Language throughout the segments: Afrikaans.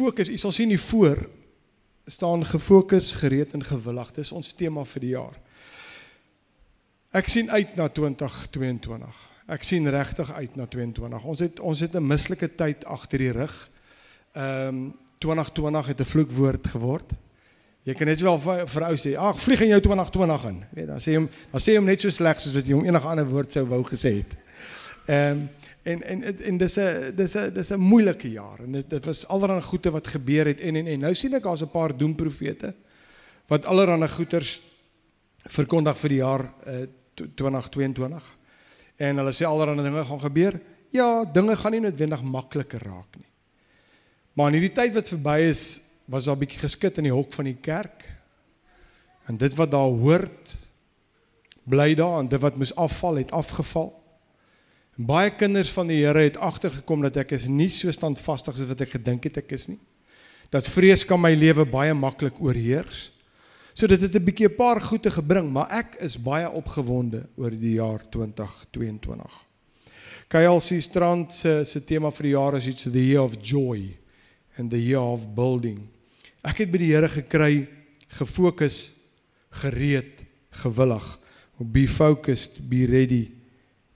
fokus, u sal sien die voor staan gefokus, gereed en gewillig. Dis ons tema vir die jaar. Ek sien uit na 2022. Ek sien regtig uit na 22. Ons het ons het 'n mislike tyd agter die rug. Ehm um, 2020 het 'n vloekwoord geword. Jy kan net wel vir ou sê, "Ag, vlieg in jou 2020 in." Weet, dan sê hom, dan sê hom net so sleg soos wat jy hom enige ander woord sou wou gesê het. Ehm um, en en en, dis 'n dis 'n dis 'n moeilike jaar en dit dit was allerlei goeie wat gebeur het en en en nou sien ek daar's 'n paar doemprofete wat allerlei goeters verkondig vir die jaar uh, 2022. En hulle sê allerlei dinge gaan gebeur. Ja, dinge gaan nie noodwendig makliker raak nie. Maar in hierdie tyd wat verby is, was daar 'n bietjie geskit in die hok van die kerk. En dit wat daar hoort bly daar en dit wat moes afval het afgeval. Baie kinders van die Here het agtergekom dat ek is nie so standvastig soos wat ek gedink het ek is nie. Dat vrees kan my lewe baie maklik oorheers. So dit het 'n bietjie 'n paar goeie gebring, maar ek is baie opgewonde oor die jaar 2022. KLC Strand se se tema vir die jaar is iets the year of joy and the year of building. Ek het by die Here gekry gefokus, gereed, gewillig, be focused, be ready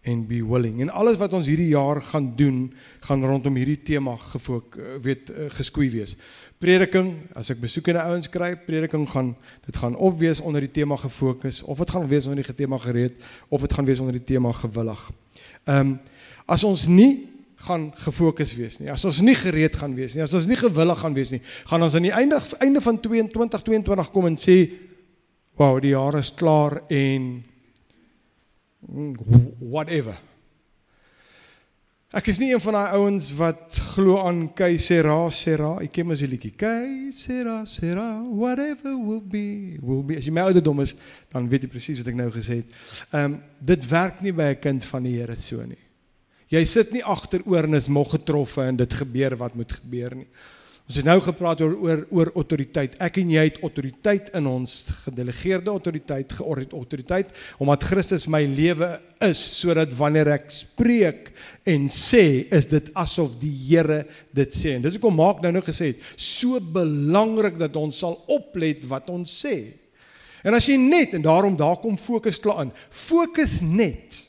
and be willing. En alles wat ons hierdie jaar gaan doen, gaan rondom hierdie tema gefok weet eh, geskoei wees. Prediking, as ek besoek en ouens kry, prediking gaan dit gaan of wees onder die tema gefokus of dit gaan wees onder die tema gereed of dit gaan wees onder die tema gewillig. Ehm um, as ons nie gaan gefokus wees nie. As ons nie gereed gaan wees nie, as ons nie gewillig gaan wees nie, gaan ons aan die einde einde van 2022 kom en sê, "Wow, die jaar is klaar en whatever." Ek is nie een van daai ouens wat glo aan Kaisera Sera. Ek ken mos die liedjie Kaisera Sera whatever will be will be. As jy my ouderdom is, dan weet jy presies wat ek nou gesê het. Ehm um, dit werk nie by 'n kind van die Here so nie. Jy sit nie agteroor en is mog getroffe en dit gebeur wat moet gebeur nie. Ons het nou gepraat oor oor oor autoriteit. Ek en jy het autoriteit in ons gedelegeerde autoriteit, geordineerde autoriteit omdat Christus my lewe is sodat wanneer ek spreek en sê, is dit asof die Here dit sê. En dis hoekom maak nou nou gesê het, so belangrik dat ons sal oplet wat ons sê. En as jy net en daarom daar kom fokus klaar in. Fokus net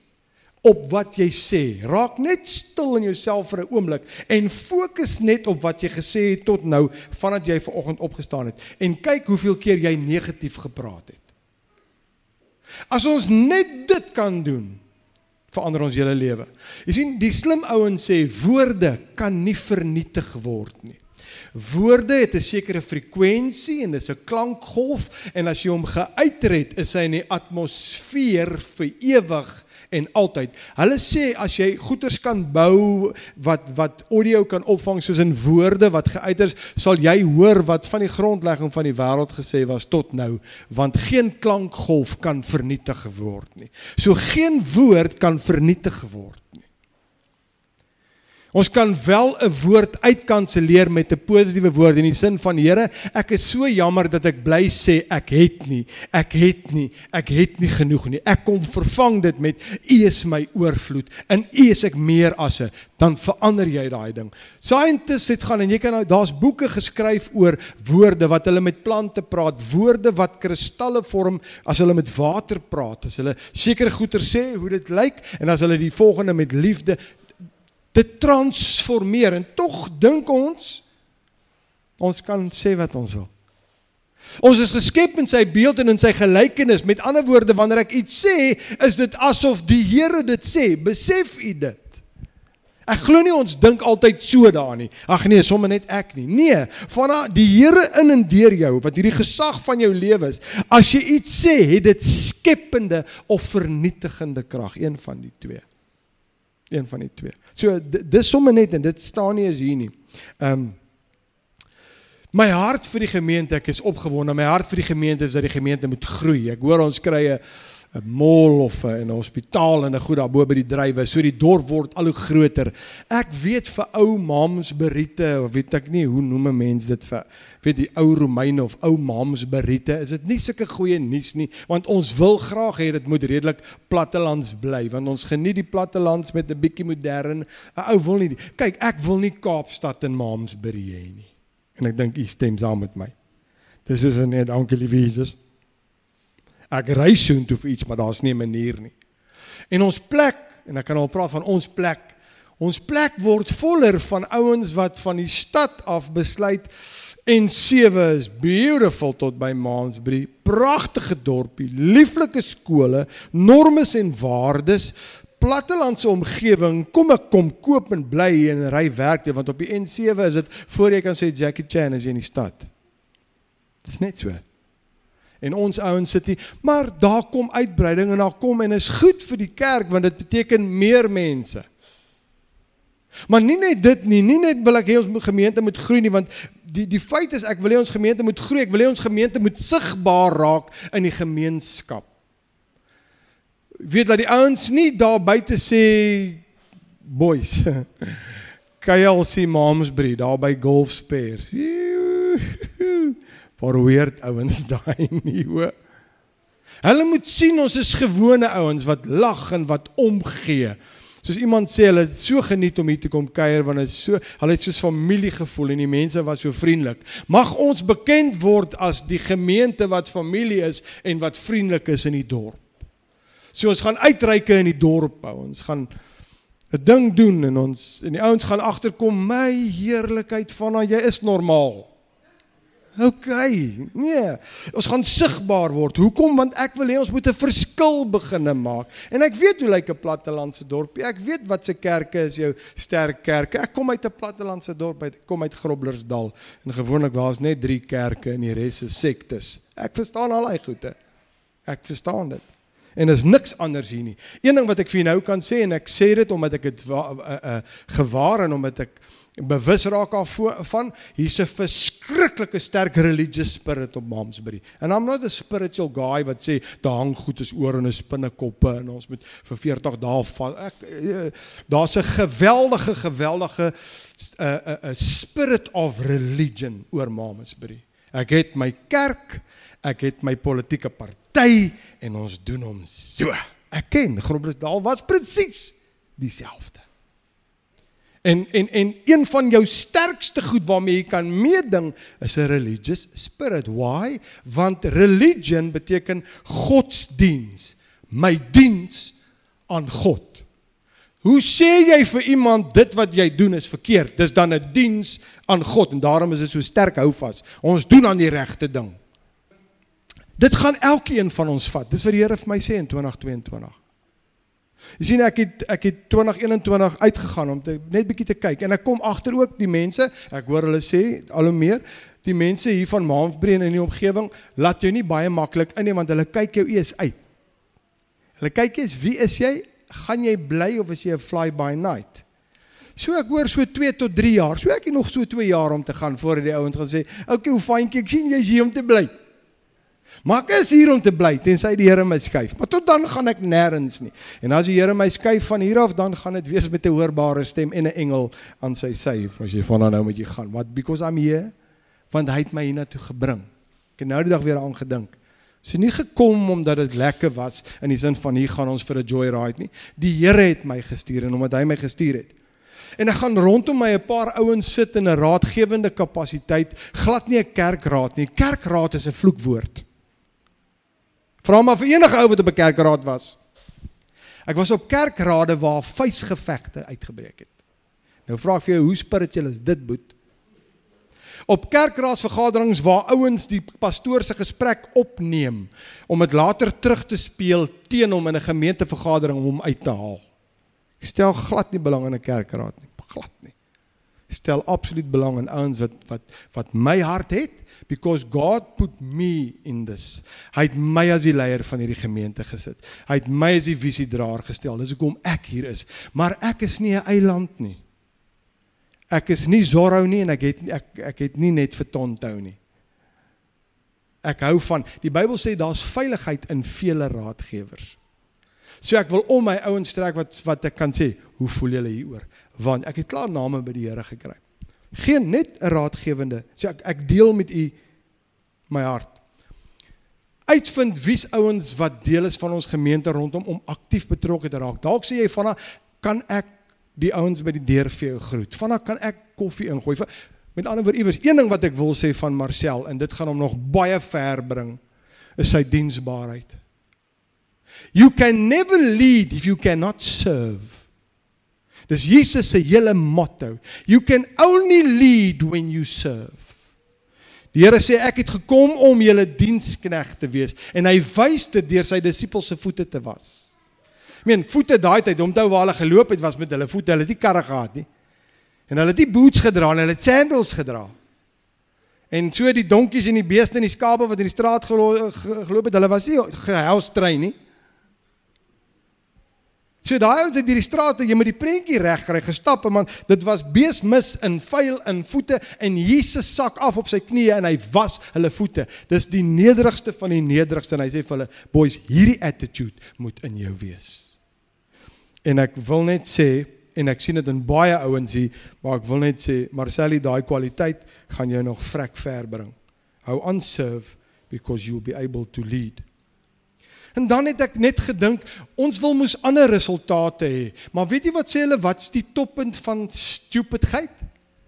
op wat jy sê. Raak net stil in jouself vir 'n oomblik en fokus net op wat jy gesê het tot nou vandat jy ver oggend opgestaan het en kyk hoeveel keer jy negatief gepraat het. As ons net dit kan doen, verander ons hele lewe. Jy sien, die slim ouens sê woorde kan nie vernietig word nie. Woorde het 'n sekere frekwensie en dis 'n klankgolf en as jy hom geuitred, is hy in die atmosfeer vir ewig en altyd. Hulle sê as jy goeders kan bou wat wat audio kan opvang soos in woorde wat geuiters, sal jy hoor wat van die grondlegging van die wêreld gesê was tot nou, want geen klankgolf kan vernietig word nie. So geen woord kan vernietig word nie. Ons kan wel 'n woord uitkanselleer met 'n positiewe woord in die sin van Here, ek is so jammer dat ek bly sê ek het nie, ek het nie, ek het nie genoeg nie. Ek kom vervang dit met U is my oorvloed. In U is ek meer as 'n dan verander jy daai ding. Scientists het gaan en jy kan nou daar's boeke geskryf oor woorde wat hulle met plante praat, woorde wat kristalle vorm as hulle met water praat, as hulle sekere goeie sê hoe dit lyk en as hulle die volgende met liefde dit transformeer en tog dink ons ons kan sê wat ons wil. Ons is geskep in sy beeld en in sy gelykenis. Met ander woorde, wanneer ek iets sê, is dit asof die Here dit sê. Besef u dit? Ek glo nie ons dink altyd so daarin nie. Ag nee, sommer net ek nie. Nee, van die Here in en deur jou wat hierdie gesag van jou lewe is. As jy iets sê, het dit skepende of vernietigende krag, een van die twee. Een van die twee. So dis sommer net en dit staan nie as hier nie. Ehm um, My hart vir die gemeente, ek is opgewonde. My hart vir die gemeente is dat die gemeente moet groei. Ek hoor ons kry 'n 'n mall of 'n hospitaal en 'n goed daarbo by die drywe. So die dorp word al hoe groter. Ek weet vir ou mams beriete, of weet ek nie hoe noem 'n mens dit vir weet die ou Romeine of ou mams beriete, is dit nie sulke goeie nuus nie, want ons wil graag hê dit moet redelik plattelands bly, want ons geniet die plattelands met 'n bietjie modern. 'n Ou wil nie. Kyk, ek wil nie Kaapstad en Mamsbury hê nie. En ek dink u stem saam met my. Dis is net dankie liewe Jesus. Ek ry soontoe vir iets, maar daar's nie 'n manier nie. En ons plek, en ek kan al praat van ons plek. Ons plek word voller van ouens wat van die stad af besluit en sewe is beautiful tot by Mansbury. Pragtige dorpie, lieflike skole, normes en waardes, plattelandse omgewing. Kom ek kom koop en bly hier en ry werk want op die N7 is dit voor jy kan sê Jackie Chan is in die stad. Dit is net so. En ons ouens sit hier, maar daar kom uitbreiding en daar kom en is goed vir die kerk want dit beteken meer mense. Maar nie net dit nie, nie net wil ek hê ons gemeente moet groei nie want die die feit is ek wil hê ons gemeente moet groei, ek wil hê ons gemeente moet sigbaar raak in die gemeenskap. Weet dat die ouens nie daar buite sê boys. Jy al sien Mamsbury daar by Golf Spares. Waar weird ouens daai nie hoor. Hulle moet sien ons is gewone ouens wat lag en wat omgee. Soos iemand sê hulle het so geniet om hier te kom kuier want dit is so hulle het soos familie gevoel en die mense was so vriendelik. Mag ons bekend word as die gemeente wat familie is en wat vriendelik is in die dorp. So ons gaan uitreike in die dorp bou. Ons gaan 'n ding doen en ons en die ouens gaan agterkom my heerlikheid van jy is normaal. OK. Nee. Ons gaan sigbaar word. Hoekom? Want ek wil hê ons moet 'n verskil beginne maak. En ek weet hoe lyk 'n plattelandse dorpie. Ek weet wat se kerke is jou sterk kerke. Ek kom uit 'n plattelandse dorp. Ek kom uit Groblersdal. En gewoonlik daar's net 3 kerke en die res is sektes. Ek verstaan al daai goeie. Ek verstaan dit. En is niks anders hier nie. Een ding wat ek vir jou nou kan sê en ek sê dit omdat ek dit uh, uh, gewaar en omdat ek bewus raak daarvan hier's 'n verskriklike sterk religious spirit op Mamsbury. And I'm not a spiritual guy wat sê daar hang goed is oor en 'n spinnekoppe en ons moet vir 40 dae val. Ek uh, daar's 'n geweldige geweldige 'n uh, 'n uh, uh, spirit of religion oor Mamsbury. Ek het my kerk, ek het my politieke party en ons doen hom so. Ek ken Groblersdal was presies dieselfde. En en en een van jou sterkste goed waarmee jy kan meeding is 'n religious spirit. Why? Want religion beteken godsdiens, my diens aan God. Hoe sê jy vir iemand dit wat jy doen is verkeerd? Dis dan 'n diens aan God en daarom is dit so sterk hou vas. Ons doen aan die regte ding. Dit gaan elkeen van ons vat. Dis wat die Here vir my sê in 2022. Jy sien ek het ek het 2021 uitgegaan om te net bietjie te kyk en ek kom agter ook die mense, ek hoor hulle sê al hoe meer, die mense hier van Maamsbreen in die omgewing laat jou nie baie maklik in nie want hulle kyk jou eers uit. Hulle kyk eers wie is jy? Gaan jy bly of is jy 'n fly by night? So ek hoor so 2 tot 3 jaar. So ek het nog so 2 jaar om te gaan voordat die ouens gaan sê, "Oké, okay, hoe fyntjie ek sien jy's hier om te bly." Maar ek is hier om te bly tensy die Here my skuif. Maar tot dan gaan ek nêrens nie. En as die Here my skuif van hier af, dan gaan dit wees met 'n hoorbare stem en 'n engel aan sy sy. As jy van nou moet jy gaan. What because I'm here? Want hy het my hiernatoe gebring. Ek het nou die dag weer aan gedink. Sy nie gekom omdat dit lekker was in die sin van hier gaan ons vir 'n joyride nie. Die Here het my gestuur en omdat hy my gestuur het. En ek gaan rondom my 'n paar ouens sit in 'n raadgewende kapasiteit, glad nie 'n kerkraad nie. Kerkraad is 'n vloekwoord. Vra maar vir enige ou wat op 'n kerkraad was. Ek was op kerkrade waar vuisgevegte uitgebreek het. Nou vra ek vir jou, hoe spiritueel is dit, boet? Op kerkraadsvergaderings waar ouens die pastoor se gesprek opneem om dit later terug te speel teen hom in 'n gemeentevergadering om hom uit te haal. Stel glad nie belang in 'n kerkraad nie, glad nie. Stel absoluut belang in ouens wat wat wat my hart het because God put me in this. Hy het my as die leier van hierdie gemeente gesit. Hy het my as die visiedraer gestel. Dis hoekom ek hier is. Maar ek is nie 'n eiland nie. Ek is nie Zorro nie en ek het ek ek het nie net vir Tontou nie. Ek hou van die Bybel sê daar's veiligheid in vele raadgewers. So ek wil om my ouens trek wat wat ek kan sê, hoe voel julle hieroor? Want ek het klaar name by die Here gekry. Geen net 'n raadgewende. So ek ek deel met u my hart. Uitvind wie's ouens wat deel is van ons gemeente rondom om aktief betrokke te raak. Dalk sê jy van kan ek die ouens by die deur vir jou groet. Van kan ek koffie ingooi. Met ander woorde iewers een ding wat ek wil sê van Marcel en dit gaan hom nog baie ver bring is sy diensbaarheid. You can never lead if you cannot serve. Dis Jesus se hele motto. You can only lead when you serve. Die Here sê ek het gekom om julle diensknegt te wees en hy wys dit deur sy disippels se voete te was. Ek meen voete daai tyd, onthou waar hulle geloop het was met hulle voete, hulle het nie karre gehad nie. En hulle het nie boots gedra nie, hulle het sandals gedra. En so die donkies en die beeste en die skape wat in die straat geloop het, hulle was nie gehelstrein nie. So daai ouens het hierdie strate, jy moet die prentjie reg kry, gestap en man, dit was beesmis in vuil in voete en Jesus sak af op sy knieë en hy was hulle voete. Dis die nederigste van die nederigste en hy sê vir hulle, boys, hierdie attitude moet in jou wees. En ek wil net sê en ek sien dit in baie ouens hier, maar ek wil net sê Marcelli daai kwaliteit gaan jou nog vrek ver bring. Hou aan serve because you'll be able to lead. En dan het ek net gedink, ons wil mos ander resultate hê. Maar weet jy wat sê hulle, wat's die toppunt van stupidheid?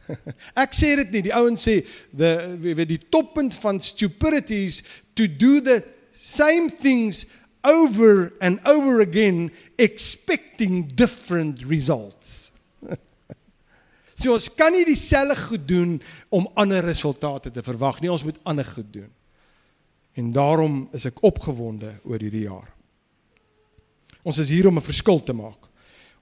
ek sê dit nie, die ouens sê the weet die toppunt van stupidity is to do the same things over and over again expecting different results. so ons kan nie dieselfde goed doen om ander resultate te verwag nie, ons moet ander goed doen. En daarom is ek opgewonde oor hierdie jaar. Ons is hier om 'n verskil te maak.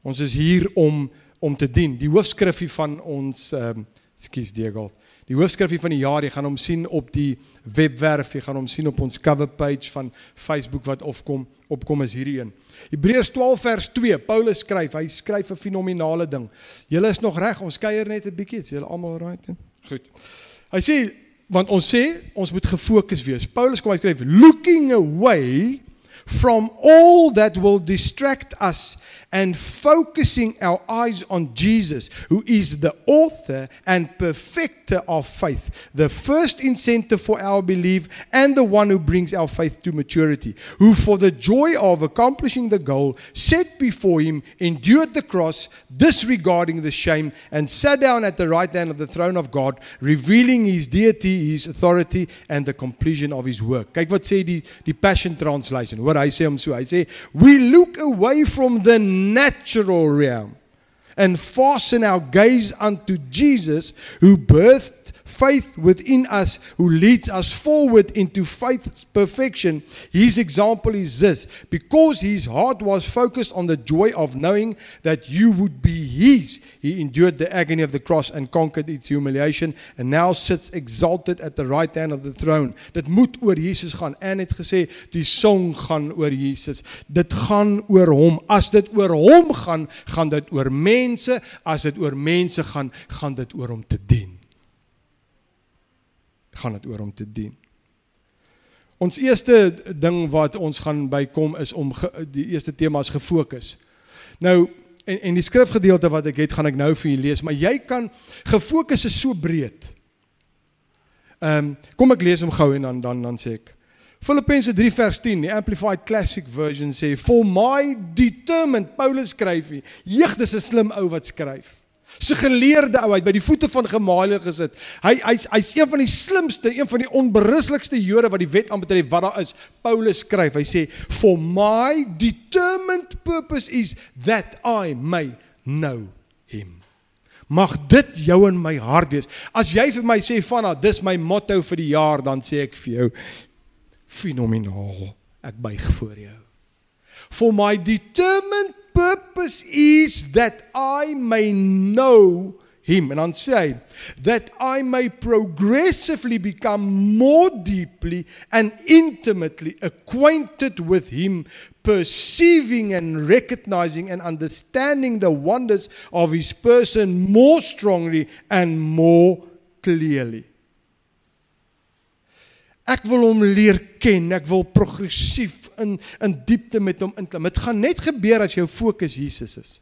Ons is hier om om te dien. Die hoofskrifie van ons ehm um, skus Diego. Die hoofskrifie van die jaar, jy gaan hom sien op die webwerf, jy gaan hom sien op ons cover page van Facebook wat opkom. Opkom is hierdie een. Hebreërs 12 vers 2. Paulus skryf, hy skryf 'n fenominale ding. Julle is nog reg, ons kuier net 'n bietjie, is julle almal right? Goed. Hy sê want ons sê ons moet gefokus wees. Paulus kom hy skryf looking away from all that will distract us and focusing our eyes on Jesus, who is the author and perfecter of faith, the first incentive for our belief, and the one who brings our faith to maturity, who for the joy of accomplishing the goal set before him endured the cross, disregarding the shame, and sat down at the right hand of the throne of God, revealing his deity, his authority, and the completion of his work. Kyk wat sê die die Passion Translation. Hoor hy sê hom so. Hy we look away from the natural realm and fasten our gaze unto Jesus who birthed faith within us who leads us forward into faith's perfection. His example is this because his heart was focused on the joy of knowing that you would be his, he endured the agony of the cross and conquered its humiliation and now sits exalted at the right hand of the throne. Dit moet oor Jesus gaan. En het gesê die song gaan oor Jesus. Dit gaan oor hom. As dit oor hom gaan, gaan dit oor mense. As dit oor mense gaan, gaan dit oor hom te dien gaan dit oor om te dien. Ons eerste ding wat ons gaan bykom is om ge, die eerste tema is gefokus. Nou en en die skrifgedeelte wat ek het gaan ek nou vir julle lees, maar jy kan gefokus is so breed. Ehm um, kom ek lees hom gou en dan dan dan sê ek Filippense 3 vers 10, die Amplified Classic Version sê for my determined Paulus skryf hier. Jeg, dis 'n slim ou wat skryf. Se geleerde ou, hy by die voete van Gamaliel gesit. Hy hy's hy's een van die slimste, een van die onberuslikste Jode wat die wet aanbetref wat daar is. Paulus skryf, hy sê for my determined purpose is that I may know him. Mag dit jou in my hart wees. As jy vir my sê vanna, dis my motto vir die jaar, dan sê ek vir jou fenomenaal. Ek buig voor jou. For my determined purpose is that I may know him. And dan sê hy that I may progressively become more deeply and intimately acquainted with him, perceiving and recognizing and understanding the wonders of his person more strongly and more clearly. Ek wil hom leer ken, ek wil progressief in in diepte met hom inklim. Dit gaan net gebeur as jou fokus Jesus is.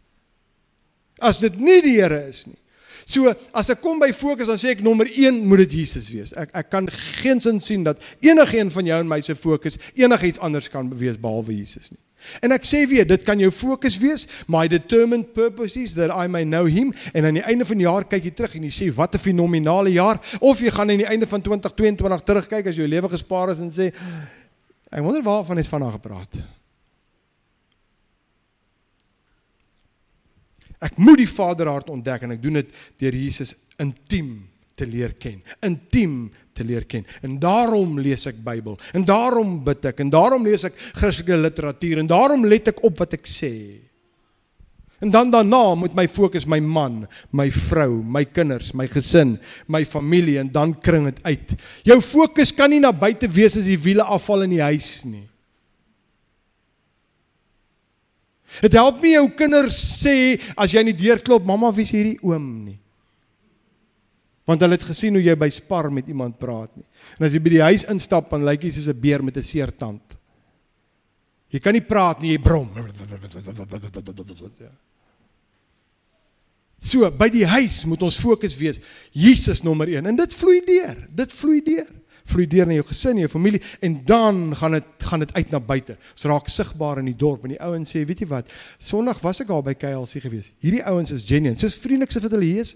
As dit nie die Here is nie. So as ek kom by fokus dan sê ek nommer 1 moet dit Jesus wees. Ek ek kan geensins sien dat enige een van jou en my se fokus enigiets anders kan wees behalwe Jesus nie. En ek sê weer, dit kan jou fokus wees, my determined purpose is that I may know him en aan die einde van die jaar kyk jy terug en jy sê wat 'n fenominale jaar of jy gaan aan die einde van 2022 terugkyk as jou lewe gespaar is en sê ek wonder waarvan het vanaand gepraat. Ek moet die Vaderhart ontdek en ek doen dit deur Jesus intiem te leer ken. Intiem te leer ken. En daarom lees ek Bybel. En daarom bid ek en daarom lees ek Christelike literatuur en daarom let ek op wat ek sê. En dan daarna moet my fokus my man, my vrou, my kinders, my gesin, my familie en dan kring dit uit. Jou fokus kan nie na buite wees as die wiele afval in die huis nie. Dit help nie jou kinders sê as jy nie deurklop, mamma, wie is hierdie oom nie? Want hulle het gesien hoe jy by Spar met iemand praat nie. En as jy by die huis instap, dan lyk jy soos 'n beer met 'n seer tand. Jy kan nie praat nie, jy brom. So, by die huis moet ons fokus wees Jesus nommer 1 en dit vloei deur. Dit vloei deur vloei deur na jou gesin, jou familie en dan gaan dit gaan dit uit na buite. Ons raak sigbaar in die dorp en die ouens sê, weet jy wat? Sondag was ek daar by KLC gewees. Hierdie ouens is genuine. Soos vriendelik so wat hulle hier is.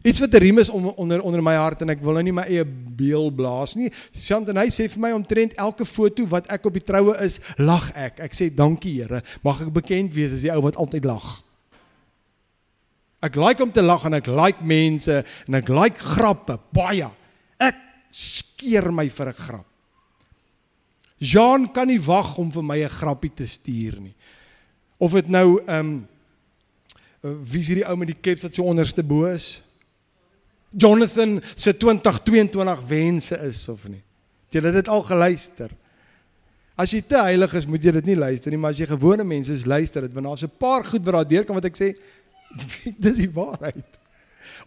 Iets wat riem is om, onder onder my hart en ek wil nou nie my eie beel blaas nie. Sant en hy sê vir my omtrent elke foto wat ek op die troue is, lag ek. Ek sê dankie Here. Mag ek bekend wees as die ou wat altyd lag. Ek like om te lag en ek like mense en ek like grappe baie. Ek skeer my vir 'n grap. Jean kan nie wag om vir my 'n grappie te stuur nie. Of dit nou ehm um, wie is hierdie ou met die kep wat so onderste bo is? Jonathan se 2022 wense is of nie. Het jy dit al geluister? As jy te heilig is, moet jy dit nie luister nie, maar as jy gewone mense is, luister dit want daar's 'n paar goed wat daar deurkom wat ek sê dis die waarheid.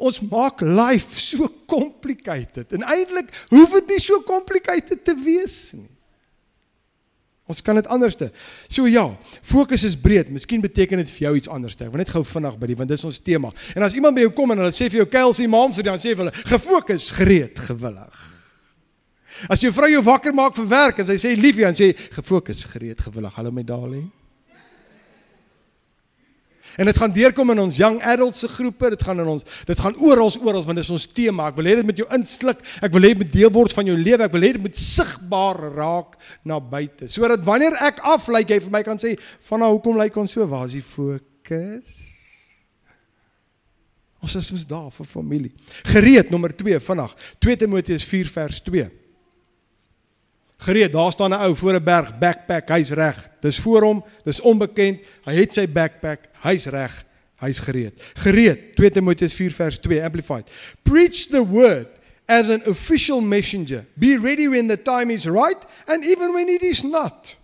Ons maak life so complicated en eintlik hoef dit nie so complicated te wees nie. Ons kan dit anderste. So ja, fokus is breed. Miskien beteken dit vir jou iets anders. Ek wil net gou vinnig by die want dis ons tema. En as iemand by jou kom en hulle sê vir jou Kelsey Maams, dan sê hulle gefokus, gereed, gewillig. As jou vrou jou wakker maak vir werk en sy sê liefie en sê gefokus, gereed, gewillig. Hallo my darling. En dit gaan deurkom in ons young adults se groepe, dit gaan in ons dit gaan oral oral want dit is ons tema. Ek wil hê dit moet jou insluk. Ek wil hê dit moet deel word van jou lewe. Ek wil hê dit moet sigbaar raak na buite. Sodat wanneer ek aflyk jy vir my kan sê, "Van nou hoekom lyk ons so? Waar is die fokus?" Ons is mos daar vir familie. Gereed nommer 2 vinnig. 2 Timoteus 4 vers 2. Gereed, daar staan 'n ou voor 'n berg, backpack, hy's reg. Dis voor hom, dis onbekend. Hy het sy backpack, hy's reg, hy's gereed. Gereed, 2 Timoteus 4 vers 2 amplified. Preach the word as an official messenger. Be ready when the time is right and even when it is not.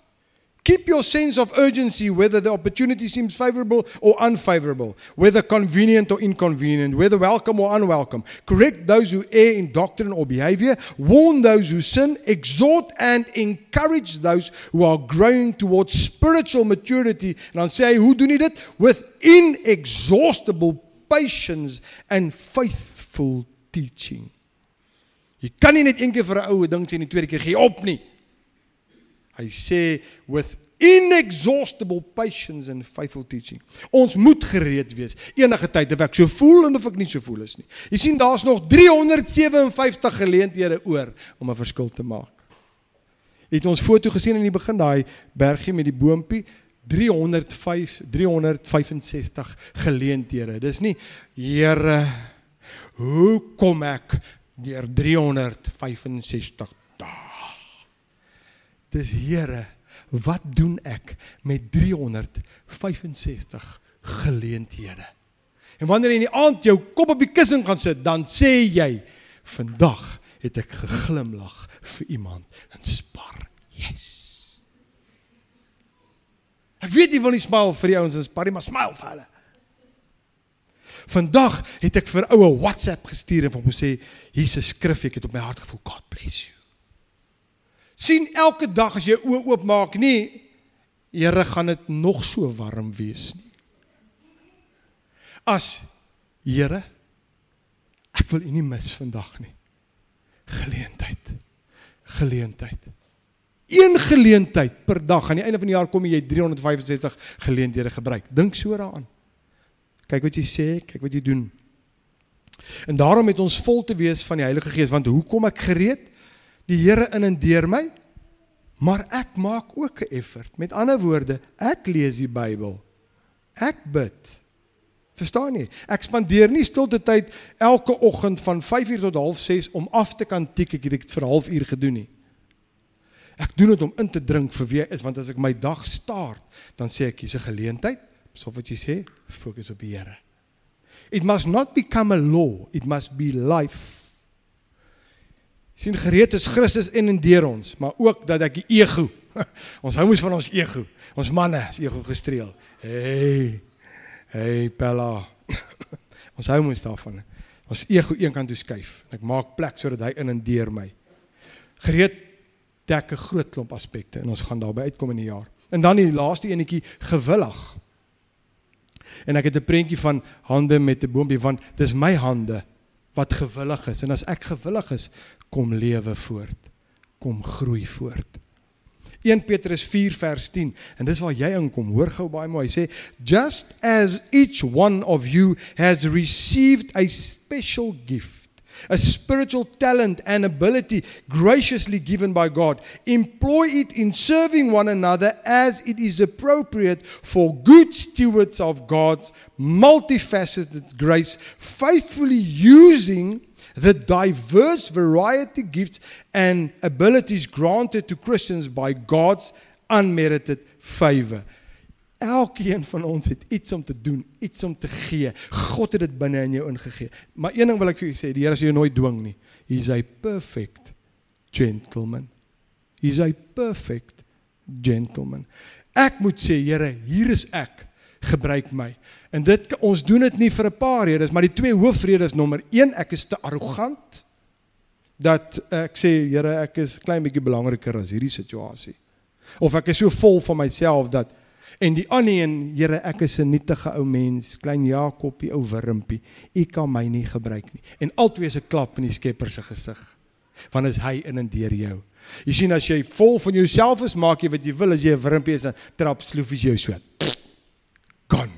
Keep your sense of urgency whether the opportunity seems favorable or unfavorable, whether convenient or inconvenient, whether welcome or unwelcome. Correct those who err in doctrine or behavior, warn those who sin, exhort and encourage those who are growing towards spiritual maturity. Dan sê hy, hoe doen hy dit? With inexhaustible patience and faithful teaching. Jy kan nie net een keer vir 'n ou ding sê en die tweede keer gee op nie. Hy sê with inexhaustible patience and faithful teaching. Ons moet gereed wees enige tyd of ek so voel en of ek nie so voel is nie. Jy sien daar's nog 357 geleenthede oor om 'n verskil te maak. Het ons foto gesien in die begin daai bergie met die boontjie 305 365 geleenthede. Dis nie Here hoe kom ek deur 365 Dis Here, wat doen ek met 365 geleenthede? En wanneer jy in die aand jou kop op die kussing gaan sit, dan sê jy, vandag het ek geglimlag vir iemand en spar. Yes. Ek weet jy wil nie smile vir die ouens in spar nie, maar smile vir hulle. Vandag het ek vir oue WhatsApp gestuur en hom gesê, Jesus skrif ek het op my hart gevoel, God bless you sien elke dag as jy oë oopmaak nie Here gaan dit nog so warm wees nie. As Here ek wil U nie mis vandag nie. Geleentheid. Geleentheid. Een geleentheid per dag. Aan die einde van die jaar kom jy 365 geleenthede gebruik. Dink so daaraan. Kyk wat jy sê, kyk wat jy doen. En daarom het ons vol te wees van die Heilige Gees want hoe kom ek gereed? Die Here in en deur my. Maar ek maak ook 'n effort. Met ander woorde, ek lees die Bybel. Ek bid. Verstaan jy? Ek spandeer nie stilte tyd elke oggend van 5uur tot 6:30 om af te kan tik ek het dit vir 'n halfuur gedoen nie. Ek doen dit om in te drink vir wie is want as ek my dag staart, dan sê ek hier's 'n geleentheid. So wat jy sê, fokus op die Here. It must not become a law, it must be life. Sien gereed is Christus in en deur ons, maar ook dat ek die ego. Ons hou mos van ons ego. Ons manne is ego gestreel. Hey. Hey Pella. ons hou mos daarvan. Ons ego eenkant toe skuif en ek maak plek sodat hy in en deur my. Gereed dek 'n groot klomp aspekte en ons gaan daarby uitkom in die jaar. En dan die laaste enetjie gewillig. En ek het 'n prentjie van hande met 'n boontjie want dis my hande wat gewillig is en as ek gewillig is, kom lewe voort, kom groei voort. 1 Petrus 4 vers 10 en dis waar jy inkom. Hoor gou baie mooi. Hy sê just as each one of you has received a special gift a spiritual talent and ability graciously given by God. Employ it in serving one another as it is appropriate for good stewards of God's multifaceted grace, faithfully using the diverse variety gifts and abilities granted to Christians by God's unmerited favor. Elkeen van ons het iets om te doen, iets om te gee. God het dit binne in jou ingegee. Maar een ding wil ek vir julle sê, die Here sal jou nooit dwing nie. He's a perfect gentleman. He's a perfect gentleman. Ek moet sê, Here, hier is ek. Gebruik my. En dit ons doen dit nie vir 'n paar redes, maar die twee hoofredes nommer 1, ek is te arrogant dat ek sê, Here, ek is klein bietjie belangriker as hierdie situasie. Of ek is so vol van myself dat En die ander een, Here, ek is 'n nietige ou mens, klein Jakobie, ou wurmpie. U kan my nie gebruik nie. En albei is 'n klap in die Skepper se gesig. Want is hy in en deur jou. Jy sien as jy vol van jouself is, maak jy wat jy wil as jy 'n wurmpie is, dan trap sloofies jou so. Kan.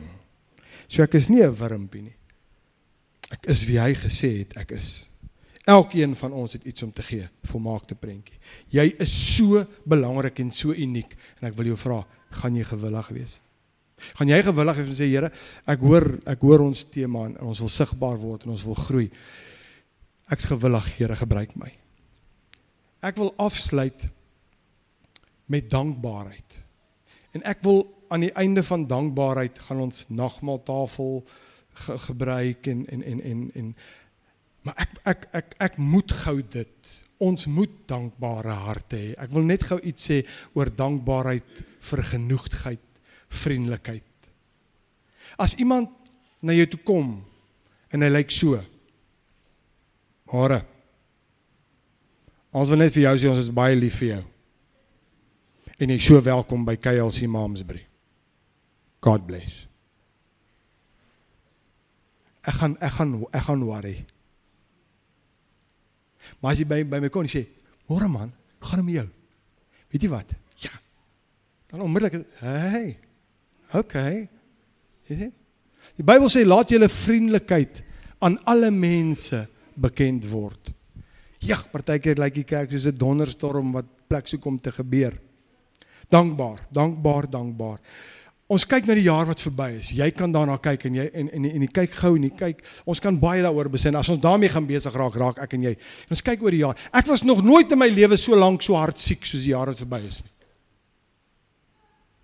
So ek is nie 'n wurmpie nie. Ek is wie hy gesê het ek is. Elkeen van ons het iets om te gee, volmaakte prentjie. Jy is so belangrik en so uniek en ek wil jou vra, gaan jy gewillig wees? Gaan jy gewillig wees en sê Here, ek hoor ek hoor ons tema en ons wil sigbaar word en ons wil groei. Ek's gewillig, Here, gebruik my. Ek wil afsluit met dankbaarheid. En ek wil aan die einde van dankbaarheid gaan ons nagmaaltafel ge gebruik en en en en en maar ek ek ek ek moet gou dit ons moet dankbare harte hê. Ek wil net gou iets sê oor dankbaarheid, vergenoegdheid, vriendelikheid. As iemand na jou toe kom en hy lyk so. Môre. Ons wil net vir jou sê ons is baie lief vir jou. En jy so welkom by KLC Momsbury. God bless. Ek gaan ek gaan ek gaan worry. Maar as jy by by my kom en sê, "Môre man, hoe gaan dit met jou?" Weet jy wat? Ja. Dan onmiddellik, "Hey. Okay." Sien? Die Bybel sê laat julle vriendelikheid aan alle mense bekend word. Ja, partykeer lyk die kerk soos 'n donderstorm wat plek soek om te gebeur. Dankbaar, dankbaar, dankbaar. Ons kyk na die jaar wat verby is. Jy kan daarna kyk en jy en en en jy kyk gou en jy kyk. Ons kan baie daaroor besin. As ons daarmee gaan besig raak, raak ek en jy. En ons kyk oor die jaar. Ek was nog nooit in my lewe so lank so hard siek soos die jaar wat verby is nie.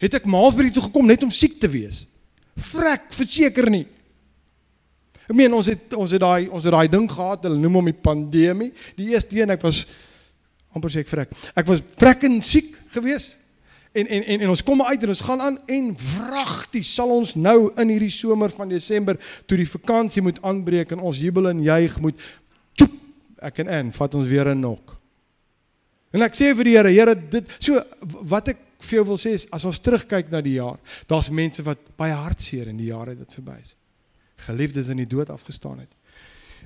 Het ek maalsby toe gekom net om siek te wees? Vrek, verseker nie. Ek meen ons het ons het daai ons het daai ding gehad, hulle noem hom die pandemie. Die eerste een ek was amper sê ek vrek. Ek was vrekkend siek geweest en en en en ons kom uit en ons gaan aan en wragtig sal ons nou in hierdie somer van Desember toe die vakansie moet aanbreek en ons jubel en juig moet tjoep, ek en en vat ons weer 'n nok. En ek sê vir die Here, Here, dit so wat ek vir jou wil sê is as ons terugkyk na die jaar, daar's mense wat baie hartseer in die jare wat verby is. Geliefdes in die dood afgestaan het.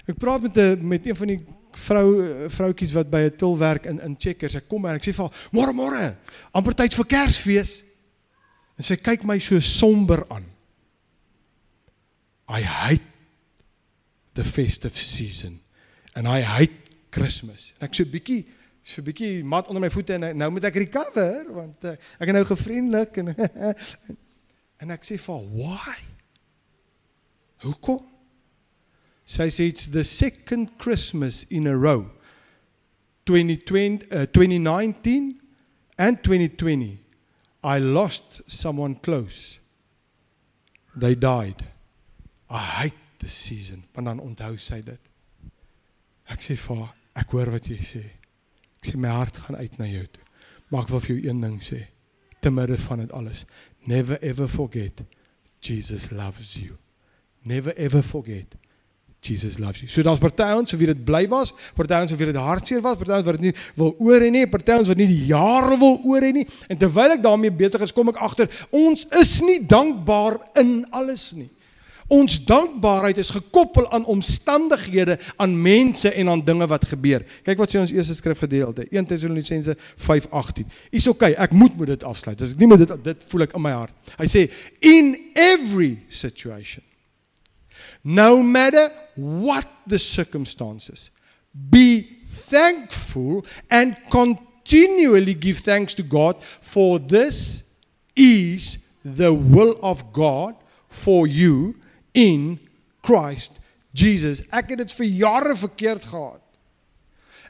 Ek praat met 'n met een van die vrou vroutjies wat by 'n til werk in in Checkers. Ek kom en ek sê vir haar: "Môre môre, amper tyd vir Kersfees." En sy kyk my so somber aan. I hate the festive season and I hate Christmas. Ek so bietjie so bietjie mat onder my voete en nou moet ek recover want uh, ek is nou gefriendelik en en ek sê vir haar, "Why?" Hoekom? Sy sê it's the second Christmas in a row. 2020 uh, 2019 and 2020 I lost someone close. They died. I hate the season. Want dan onthou sy dit. Ek sê vir haar, ek hoor wat jy sê. Ek sê my hart gaan uit na jou toe. Maar ek wil vir jou een ding sê. Te midde van dit alles, never ever forget Jesus loves you. Never ever forget Jesus loves you. So daar's party ons wie dit bly was, party ons wie dit hartseer was, party ons wat dit nie wil oor hê nie, party ons wat nie die jare wil oor hê nie. En terwyl ek daarmee besig is, kom ek agter ons is nie dankbaar in alles nie. Ons dankbaarheid is gekoppel aan omstandighede, aan mense en aan dinge wat gebeur. Kyk wat sê ons eerste skrifgedeelte, 1 Tessalonisense 5:18. Is okay, ek moet moet dit afsluit. As ek nie moet dit dit voel ek in my hart. Hy sê in every situation no matter what the circumstances be thankful and continually give thanks to God for this is the will of God for you in Christ Jesus. Ek het dit vir jare verkeerd gehad.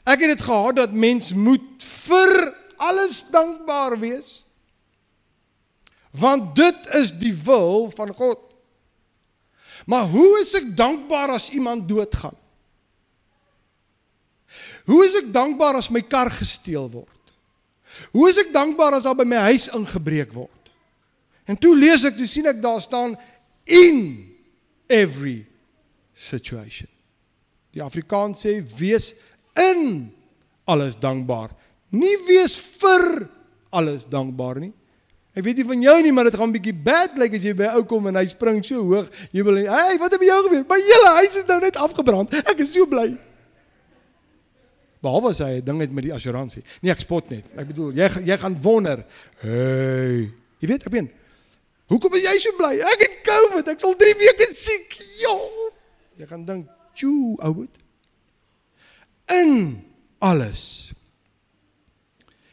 Ek het dit gehad dat mens moet vir alles dankbaar wees. Want dit is die wil van God. Maar hoe is ek dankbaar as iemand doodgaan? Hoe is ek dankbaar as my kar gesteel word? Hoe is ek dankbaar as daar by my huis ingebreek word? En toe lees ek, toe sien ek daar staan in every situation. Die Afrikaans sê wees in alles dankbaar. Nie wees vir alles dankbaar nie. Ek weet nie van jou nie, maar dit gaan 'n bietjie bad lyk like as jy by ou kom en hy spring so hoog. Jy wil, "Hey, wat het by jou gebeur?" My hele huis is nou net afgebrand. Ek is so bly. Behalwe as hy 'n ding het met die assuransie. Nee, ek spot net. Ek bedoel, jy jy gaan wonder. Hey, jy weet, ek meen, Hoekom is jy so bly? Ek het COVID. Ek sal 3 weke siek. Ja. Jy gaan dink, "Tjoe, ouet." In alles.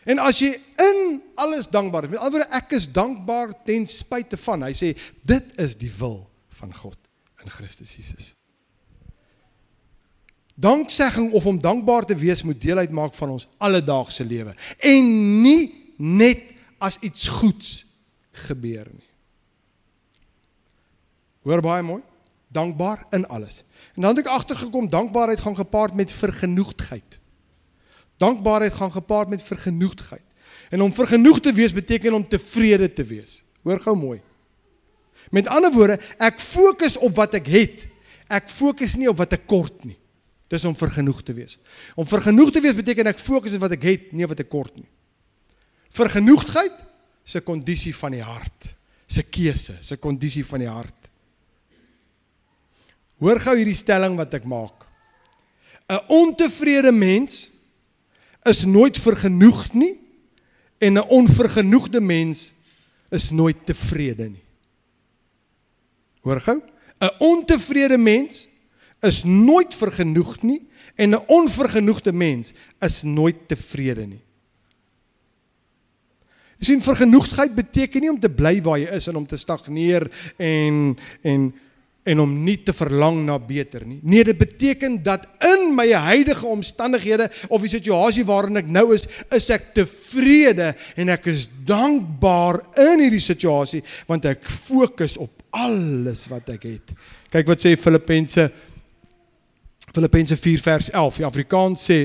En as jy in alles dankbaar is, met ander woorde ek is dankbaar ten spyte van. Hy sê dit is die wil van God in Christus Jesus. Danksegging of om dankbaar te wees moet deel uitmaak van ons alledaagse lewe en nie net as iets goeds gebeur nie. Hoor baie mooi. Dankbaar in alles. En dan het ek agtergekom dankbaarheid gaan gepaard met vergenoegdheid. Dankbaarheid gaan gepaard met vergenoegdheid. En om vergenoegd te wees beteken om tevrede te wees. Hoor gou mooi. Met ander woorde, ek fokus op wat ek het. Ek fokus nie op wat ek kort nie. Dis om vergenoegd te wees. Om vergenoegd te wees beteken ek fokus op wat ek het, nie wat ek kort nie. Vergenoegdheid is 'n kondisie van die hart. 'n keuse, 'n kondisie van die hart. Hoor gou hierdie stelling wat ek maak. 'n Ontevrede mens is nooit vergenoegd nie en 'n onvergenoegde mens is nooit tevrede nie. Hoor gou? 'n Ontevrede mens is nooit vergenoegd nie en 'n onvergenoegde mens is nooit tevrede nie. Sien vergenoegdheid beteken nie om te bly waar jy is en om te stagneer en en en om nie te verlang na beter nie. Nee, dit beteken dat in my huidige omstandighede of die situasie waarin ek nou is, is ek tevrede en ek is dankbaar in hierdie situasie want ek fokus op alles wat ek het. Kyk wat sê Filippense Filippense 4 vers 11. Die Afrikaans sê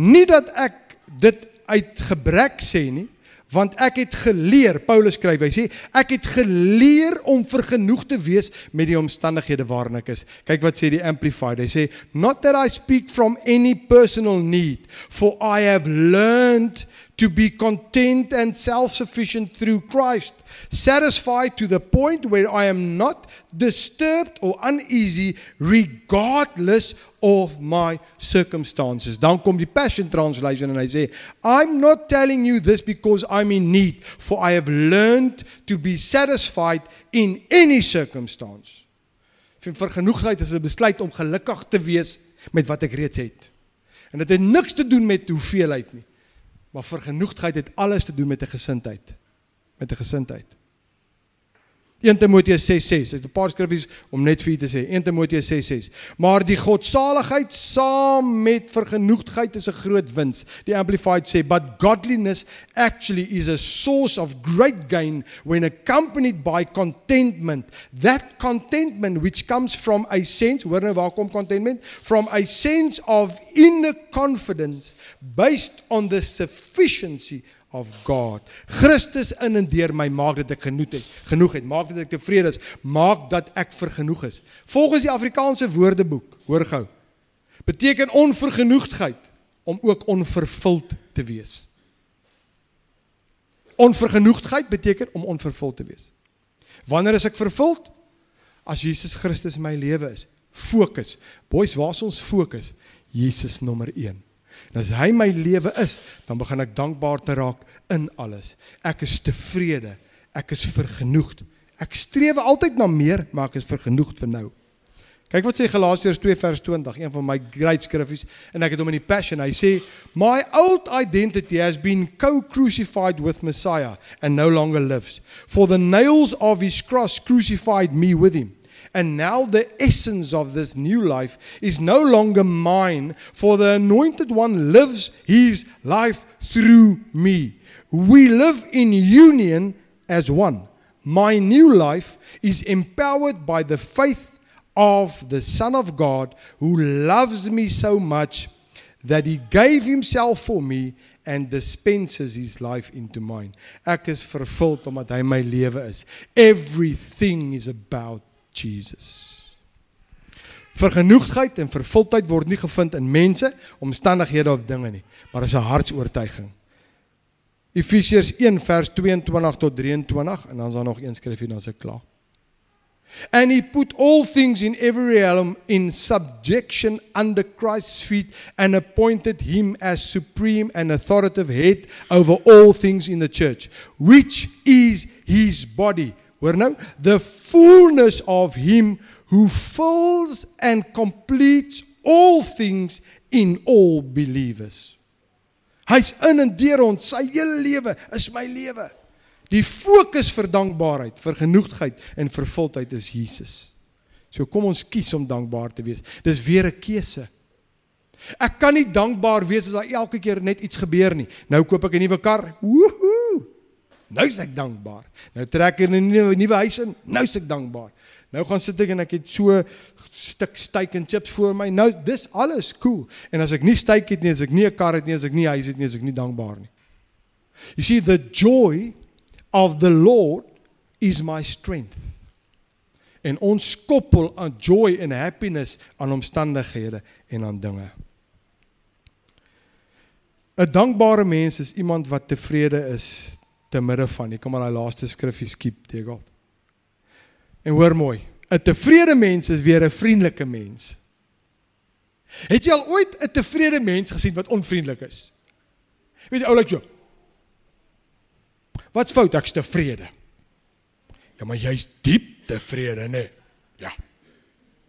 nie dat ek dit uit gebrek sê nie, want ek het geleer Paulus skryf hy sê ek het geleer om vergenoeg te wees met die omstandighede waarin ek is. Kyk wat sê die amplified. Hy sê not that i speak from any personal need for i have learned to be content and self sufficient through Christ, satisfied to the point where I am not disturbed or uneasy, regardless of my circumstances. Dan kom die Passion Translation en hy sê, I'm not telling you this because I'm in need, for I have learned to be satisfied in any circumstance. Vir genoegheid is 'n besluit om gelukkig te wees met wat ek reeds het. En dit het niks te doen met hoeveelheid nie. Maar vergenoegdheid het alles te doen met 'n gesindheid. Met 'n gesindheid. 1 Timoteus 6:6. Dit is 'n paar skriffies om net vir u te sê. 1 Timoteus 6:6. Maar die godsaligheid saam met vergenoegdheid is 'n groot wins. Die amplified sê, "But godliness actually is a source of great gain when accompanied by contentment. That contentment which comes from a sense, hoor nou waar kom contentment? From a sense of inner confidence based on the sufficiency of God. Christus in en deur my maak dat ek genoeg het, genoeg het, maak dat ek tevrede is, maak dat ek vergenoeg is. Volgens die Afrikaanse Woordeboek, hoor gou, beteken onvergenoegdheid om ook onvervuld te wees. Onvergenoegdheid beteken om onvervuld te wees. Wanneer is ek vervuld? As Jesus Christus my lewe is. Fokus. Boys, waar is ons fokus? Jesus nommer 1. En as hy my lewe is, dan begin ek dankbaar te raak in alles. Ek is tevrede. Ek is vergenoegd. Ek streef altyd na meer, maar ek is vergenoegd vir nou. Kyk wat sê Galasiërs 2 vers 20, een van my great skriffies en ek het hom in die Passion. Hy sê, "My old identity has been co-crucified with Messiah and no longer lives. For the nails of his cross crucified me with him." And now the essence of this new life is no longer mine, for the anointed one lives his life through me. We live in union as one. My new life is empowered by the faith of the Son of God who loves me so much that he gave himself for me and dispenses his life into mine. Ek is vervuld omdat hy my lewe is. Everything is about Jesus. Vergenoegdheid en vervuldheid word nie gevind in mense, omstandighede of dinge nie, maar is 'n hartsoortuiging. Efesiërs 1 vers 22 tot 23 en dan is daar nog een skrifgie dan se klaar. And he put all things in every realm in subjection under Christ's feet and appointed him as supreme and authoritative head over all things in the church, which is his body Hoor nou, the fullness of him who fills and completes all things in all believers. Hy's in en deur ons, sy hele lewe is my lewe. Die fokus vir dankbaarheid, vir genoegdheid en vervuldheid is Jesus. So kom ons kies om dankbaar te wees. Dis weer 'n keuse. Ek kan nie dankbaar wees as daar elke keer net iets gebeur nie. Nou koop ek 'n nuwe kar. Woohoo! Nou is ek dankbaar. Nou trek ek 'n nuwe nuwe huis in. Nou is ek dankbaar. Nou gaan sit ek en ek het so stuk steak en chips voor my. Nou dis alles cool. En as ek nie steak het nie, as ek nie 'n kar het nie, as ek nie huis het nie, as ek nie dankbaar nie. You see the joy of the Lord is my strength. En ons koppel aan joy en happiness aan omstandighede en aan dinge. 'n Dankbare mens is iemand wat tevrede is te midde van. Ek kom maar daai laaste skrifgie skiep, Tegel. En hoor mooi, 'n tevrede mens is weer 'n vriendelike mens. Het jy al ooit 'n tevrede mens gesien wat onvriendelik is? Weet jy oulik so? Wat's fout? Ek's tevrede. Ja, maar jy's diep tevrede, nê? Nee. Ja.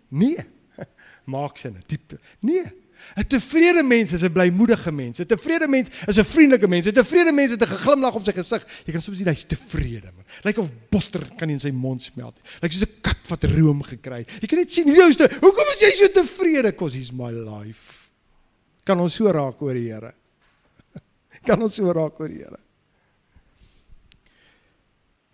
Nee. Maak sin, diep. Nee. 'n Tevrede mens is 'n blymoedige mens. 'n Tevrede mens is 'n vriendelike mens. 'n Tevrede mens het 'n glimlag op sy gesig. Jy kan soms sien hy's tevrede, man. Lyk of botter kan in sy mond smelt. Lyk soos 'n kat wat room gekry. Jy kan net sien hoe jouste. Hoekom is jy so tevrede? Cause he's my life. Kan ons so raak oor die Here? Kan ons so raak oor die Here?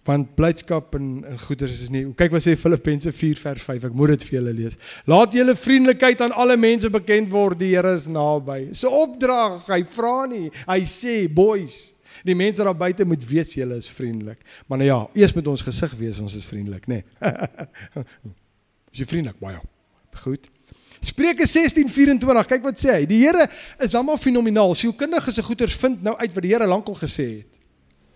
Want blydskap en en goeders is nie. Kyk wat sê Filippense 4 vers 5. Ek moet dit vir julle lees. Laat julle vriendelikheid aan alle mense bekend word. Die Here is naby. Sy opdrag, hy vra nie. Hy sê, "Boys, die mense daar buite moet weet julle is vriendelik." Maar nou ja, eers moet ons gesig wees ons is vriendelik, nê. Nee. is jy vriendelik? Baie. Goed. Spreuke 16:24. Kyk wat sê hy. Die Here is almal fenomenaal. Sielkundiges se goeters vind nou uit wat die Here lankal gesê het.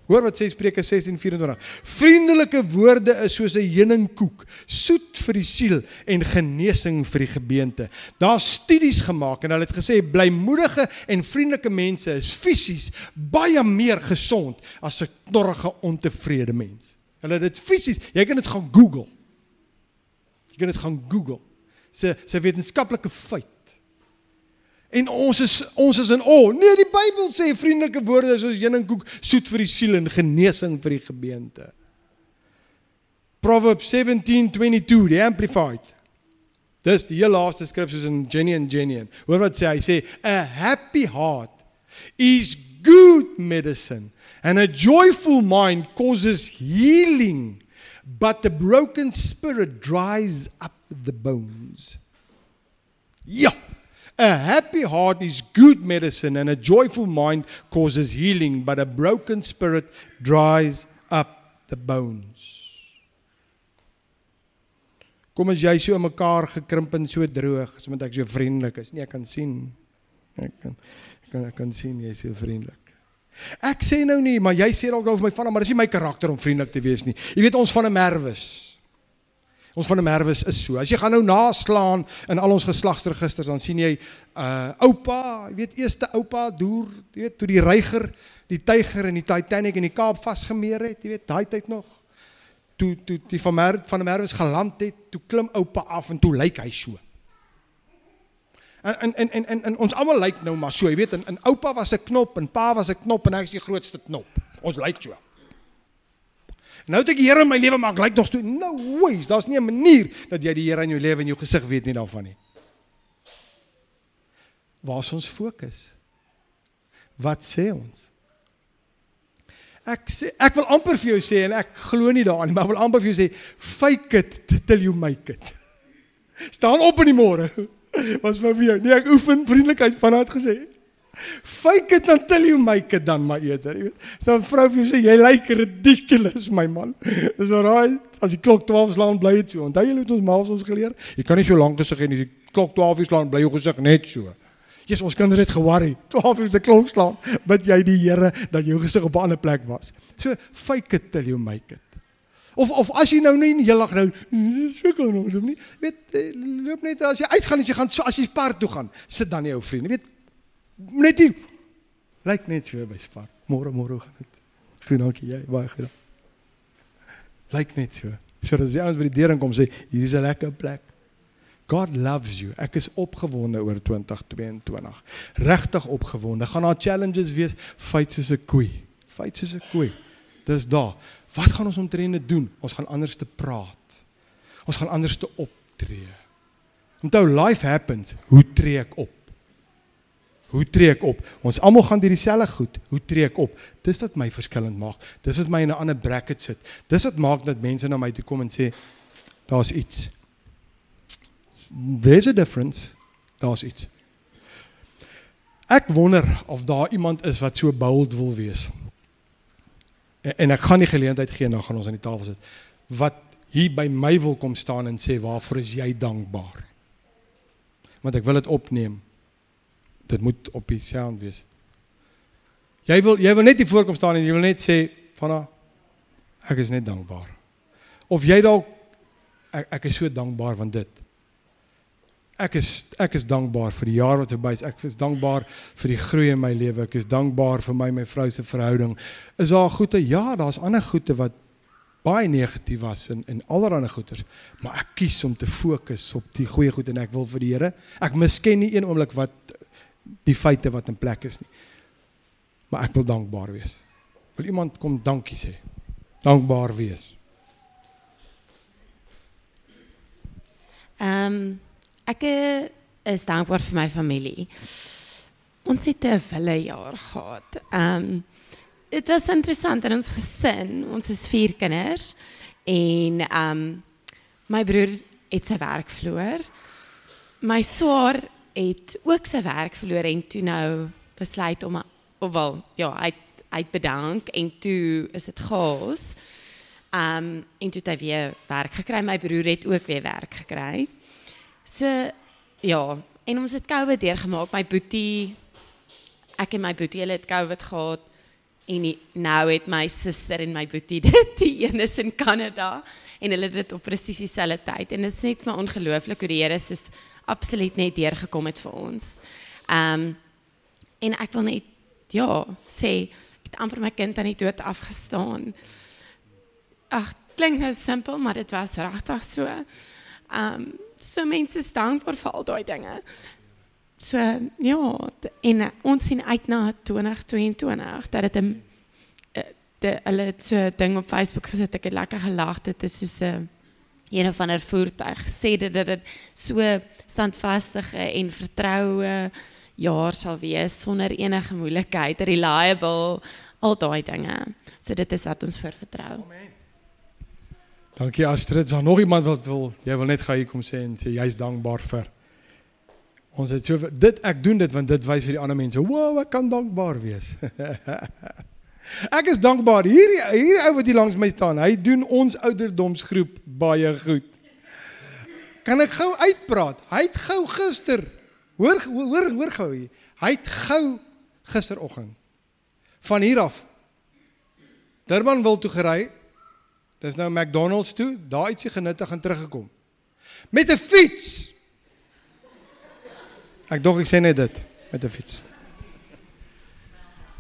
Hoor wat sê Spreuke 16:24. Vriendelike woorde is soos 'n heuningkoek, soet vir die siel en genesing vir die gebeente. Daar's studies gemaak en hulle het gesê blymoedige en vriendelike mense is fisies baie meer gesond as 'n knorrige ontevrede mens. Hulle het dit fisies, jy kan dit gaan Google. Jy kan dit gaan Google. Se se wetenskaplike feit. En ons is ons is in o. Nee, die Bybel sê vriendelike woorde is soos heuningkoek, soet vir die siel en genesing vir die gebeente. Proverbs 17:22, die amplified. Dis die heel laaste skrif soos in Jenny and Jenny. Hoor wat sê hy sê a happy heart is good medicine and a joyful mind causes healing but the broken spirit dries up the bones. Ja. A happy heart is good medicine and a joyful mind causes healing, but a broken spirit dries up the bones. Kom as jy so in mekaar gekrimp en so droog, sodat ek so vriendelik is. Nee, ek kan sien. Ek kan ek kan ek kan sien jy is so vriendelik. Ek sê nou nie, maar jy sê dalk oor my van, maar dis nie my karakter om vriendelik te wees nie. Jy weet ons van 'n merwes. Ons van 'n merwes is so. As jy gaan nou naslaan in al ons geslagsregisters, dan sien jy uh oupa, jy weet eerste oupa deur, jy weet toe die reiger, die tyger en die Titanic in die Kaap vasgemeer het, jy weet daai tyd nog. Toe toe die van Mer van 'n merwes geland het, toe klim oupa af en toe lyk hy so. En en en en, en ons almal lyk nou maar so, jy weet, en, en oupa was 'n knop en pa was 'n knop en hy is die grootste knop. Ons lyk so. Nou het ek die Here in my lewe maar ek lyk nog so no ways. Daar's nie 'n manier dat jy die Here in jou lewe in jou gesig weet nie daarvan nie. Waar is ons fokus? Wat sê ons? Ek sê ek wil amper vir jou sê en ek glo nie daaraan maar ek wil amper vir jou sê fake it till you make it. Staan op in die môre. Was vir jou. Nee, ek oefen vriendelikheid vanaand gesê. Fake it until you make it dan maar eerder, jy weet. So 'n vrou vir sê jy lyk ridiculous my man. Dis alright. As die klok 12 slaan bly dit so. Onthou jy het ons maals ons geleer? Jy kan nie so lank gesig hê as die klok 12 uur slaan bly jou gesig net so. Jesus, ons kinders het geworry. 12 uur se klok slaan, bid jy die Here dat jou gesig op 'n ander plek was. So fake it till you make it. Of of as jy nou nie heeldag nou so kan ons of nie. Weet eh, loop net as jy uitgaan as jy gaan so as jy park toe gaan, sit dan jou vriende. Weet net nie lyk net so by Spar. Môre môre gaan dit. Goed dankie jy, baie goed. Lyk net so. So as jy ons by die deur kom sê hier is 'n lekker plek. God loves you. Ek is opgewonde oor 2022. Regtig opgewonde. Gaan daar challenges wees? Fight soos 'n koei. Fight soos 'n koei. Dis daar. Wat gaan ons omtrent doen? Ons gaan anders te praat. Ons gaan anders te optree. Onthou life happens. Hoe tree ek op? Hoe tree ek op? Ons almal gaan deur dieselfde goed. Hoe tree ek op? Dis wat my verskillend maak. Dis wat my in 'n ander bracket sit. Dis wat maak dat mense na my toe kom en sê daar's iets. There's a difference. Daar's iets. Ek wonder of daar iemand is wat so bold wil wees. En, en ek gaan nie geleentheid gee nou gaan ons aan die tafel sit wat hier by my wil kom staan en sê waarvoor is jy dankbaar? Want ek wil dit opneem dit moet op die sound wees. Jy wil jy wil net hier voorkom staan en jy wil net sê van ek is net dankbaar. Of jy dalk ek ek is so dankbaar van dit. Ek is ek is dankbaar vir die jaar wat verby is. Ek is dankbaar vir die groei in my lewe. Ek is dankbaar vir my my vrou se verhouding. Is daar goeie? Ja, daar's ander goeie wat baie negatief was en en allerlei goeters, maar ek kies om te fokus op die goeie goed en ek wil vir die Here. Ek misken nie een oomblik wat die feite wat in plek is nie. Maar ek wil dankbaar wees. Wil iemand kom dankie sê? Dankbaar wees. Ehm um, ek is dankbaar vir my familie. Ons het 'n wille jaar gehad. Ehm um, dit was interessant in ons gesin. Ons is vier kinders en ehm um, my broer het sy werk verloor. My swaar het ook sy werk verloor en toe nou besluit om of wel ja, hy hy bedank en toe is dit chaos. Um en toe het hy weer werk gekry. My broer het ook weer werk gekry. So ja, en ons het COVID deurgemaak. My boetie ek en my boetie hulle het COVID gehad en die, nou het my suster en my boetie dit. Die een is in Kanada en hulle het dit op presies dieselfde tyd en dit is net vir my ongelooflik hoe die Here soos absoluut net deurgekom het vir ons. Ehm um, en ek wil net ja, sê ek het amper my kind aan die dood afgestaan. Ag, klink nou simpel, maar dit was regtig so. Ehm um, so mense is dankbaar vir al daai dinge. So ja, en uh, ons sien uit na 2022 dat dit 'n de hulle het so ding op Facebook gesit. Ek het lekker gelag. Dit is soos 'n een van 'n voertuig sê dit dat dit so standvastige en vertroue jaar sal wees sonder enige moeilikheid, reliable, al daai dinge. So dit is wat ons vir vertrou. Amen. Dankie Astrid. Is daar nog iemand wat wil jy wil net gou hier kom sê en sê jy's dankbaar vir Ons het so dit ek doen dit want dit wys vir die ander mense, "Wow, ek kan dankbaar wees." ek is dankbaar. Hierdie hierdie ou wat hier langs my staan, hy doen ons ouderdomsgroep baie goed. Kan ek gou uitpraat? Hy het gou gister hoor hoor hoor gou hier. Hy het gou gisteroggend van hier af Durban wil toe gery. Dis nou McDonald's toe, daar ietsie genuttig en teruggekom. Met 'n fiets. Ek dog ek sê net dit met 'n fiets.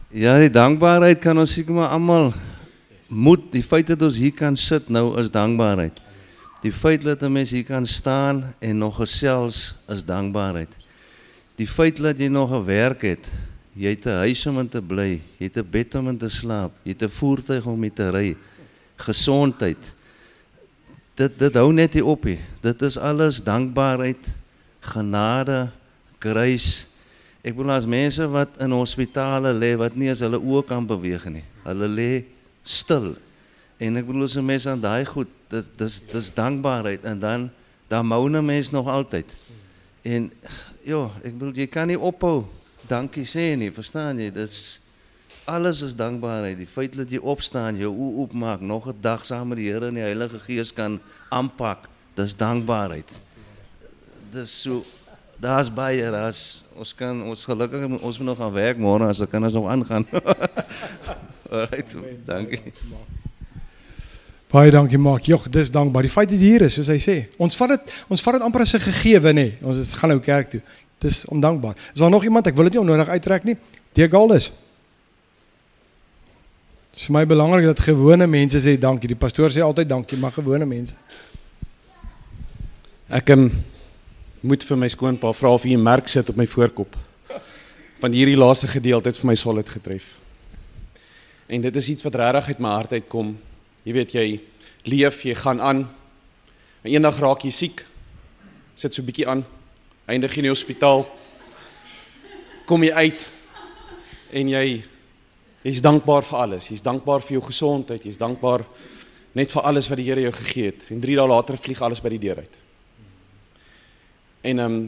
Ja, die dankbaarheid kan ons seker maar almal moet die feit dat ons hier kan sit nou is dankbaarheid. Die feit dat 'n mens hier kan staan en nog gesels is dankbaarheid. Die feit dat jy nog 'n werk het, jy het 'n huis om in te bly, jy het 'n bed om in te slaap, jy het 'n voertuig om mee te ry, gesondheid. Dit dit hou net nie op nie. Dit is alles dankbaarheid, genade, kruis. Ek bedoel as mense wat in hospitale lê wat nie as hulle oë kan beweeg nie. Hulle lê stil. En ek bedoel as 'n mens aan daai goed, dit dis dis dankbaarheid en dan dan moune mens nog altyd. En ja, ek bedoel jy kan nie ophou dankie sê nie, verstaan jy? Dis alles is dankbaarheid. Die feit dat jy opstaan, jou oë oopmaak, nog 'n dag saam met die Here en die Heilige Gees kan aanpak, dis dankbaarheid. Dis so daar's baie daar's ons kan ons gelukkig ons moet nog gaan werk môre as die kinders nog aangaan. Alright, dankie. Baie dankie Mark. Jogg, dis dankbaar. Die feit dat jy hier is, soos hy sê. Ons vat dit ons vat dit amper as 'n gegewe nê. Ons is gaan nou kerk toe. Dis om dankbaar. Is daar nog iemand? Ek wil dit nie onnodig uittrek nie. Die Galdus. Dit is vir my belangrik dat gewone mense sê dankie. Die pastoor sê altyd dankie, maar gewone mense. Ek ehm um, moet vir my skoonpa vra of hy 'n merk sit op my voorkop. Van hierdie laaste gedeelte het vir my solid getref. En dit is iets wat regtig uit my hart uitkom. Jy weet jy leef, jy gaan aan. En eendag raak jy siek. Sit so 'n bietjie aan. Eindig in die hospitaal. Kom jy uit en jy jy's dankbaar vir alles. Jy's dankbaar vir jou gesondheid, jy's dankbaar net vir alles wat die Here jou gegee het. En 3 dae later vlieg alles by die deur uit. En ehm um,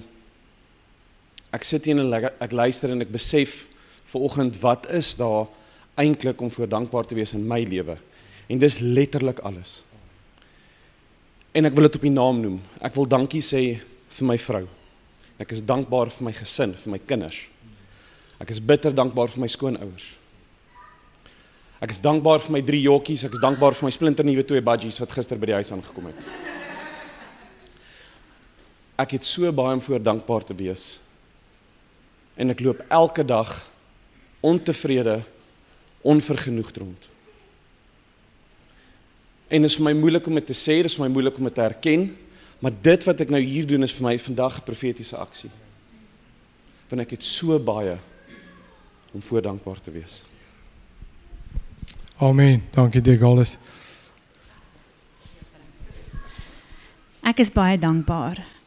ek sit hier en ek luister en ek besef ver oggend wat is daar eintlik om voor dankbaar te wees in my lewe. En dis letterlik alles. En ek wil dit op die naam noem. Ek wil dankie sê vir my vrou. Ek is dankbaar vir my gesin, vir my kinders. Ek is bitter dankbaar vir my skoonouers. Ek is dankbaar vir my drie jockies, ek is dankbaar vir my splinternuwe twee budgies wat gister by die huis aangekom het ek het so baie om voor dankbaar te wees. En ek loop elke dag ontevrede, onvergenoegd rond. En dit is vir my moeilik om dit te sê, dit is vir my moeilik om dit te erken, maar dit wat ek nou hier doen is vir my vandag 'n profetiese aksie. Want ek het so baie om voor dankbaar te wees. Amen. Dankie dir Gallus. Ek is baie dankbaar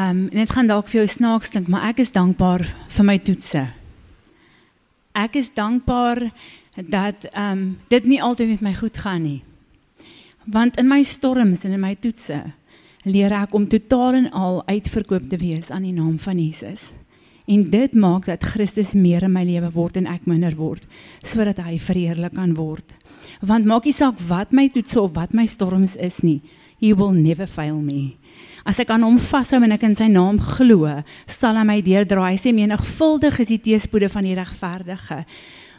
Ehm um, en dit gaan dalk vir jou snaaks klink, maar ek is dankbaar vir my toetse. Ek is dankbaar dat ehm um, dit nie altyd met my goed gaan nie. Want in my storms en in my toetse leer ek om totaal en al uitverkoop te wees aan die naam van Jesus. En dit maak dat Christus meer in my lewe word en ek minder word, sodat hy verheerlik kan word. Want maak nie saak wat my toetse of wat my storms is nie. He will never fail me. As ek aan hom vashou en ek in sy naam glo, sal hy my deurdra. Hy sê menigvuldig is die teëspoede van die regverdige,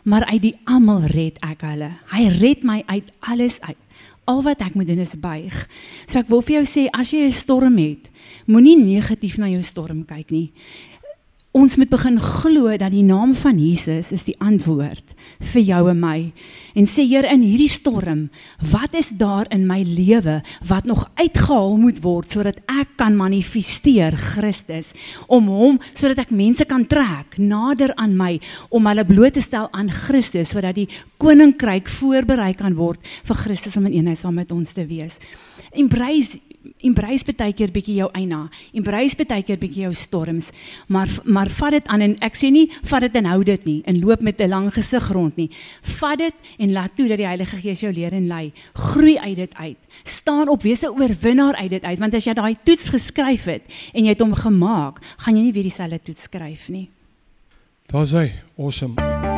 maar uit die almal red ek hulle. Hy red my uit alles uit. Al wat ek moet doen is buig. So ek wil vir jou sê as jy 'n storm het, moenie negatief na jou storm kyk nie. Ons moet begin glo dat die naam van Jesus is die antwoord vir jou en my. En sê Heer in hierdie storm, wat is daar in my lewe wat nog uitgehaal moet word sodat ek kan manifesteer Christus om hom sodat ek mense kan trek nader aan my om hulle bloot te stel aan Christus sodat die koninkryk voorberei kan word vir Christus om in eenheid saam met ons te wees. Embrace embrace baie keer bietjie jou eina. Embrace baie keer bietjie jou storms, maar maar vat dit aan en ek sê nie vat dit en hou dit nie en loop met 'n lang gesig rond nie. Vat dit en laat toe dat die Heilige Gees jou leer en lei. Groei uit dit uit. Staan op, wees 'n oorwinnaar uit dit uit, want as jy daai toets geskryf het en jy het hom gemaak, gaan jy nie weer dieselfde toets skryf nie. Daar's hy. Awesome.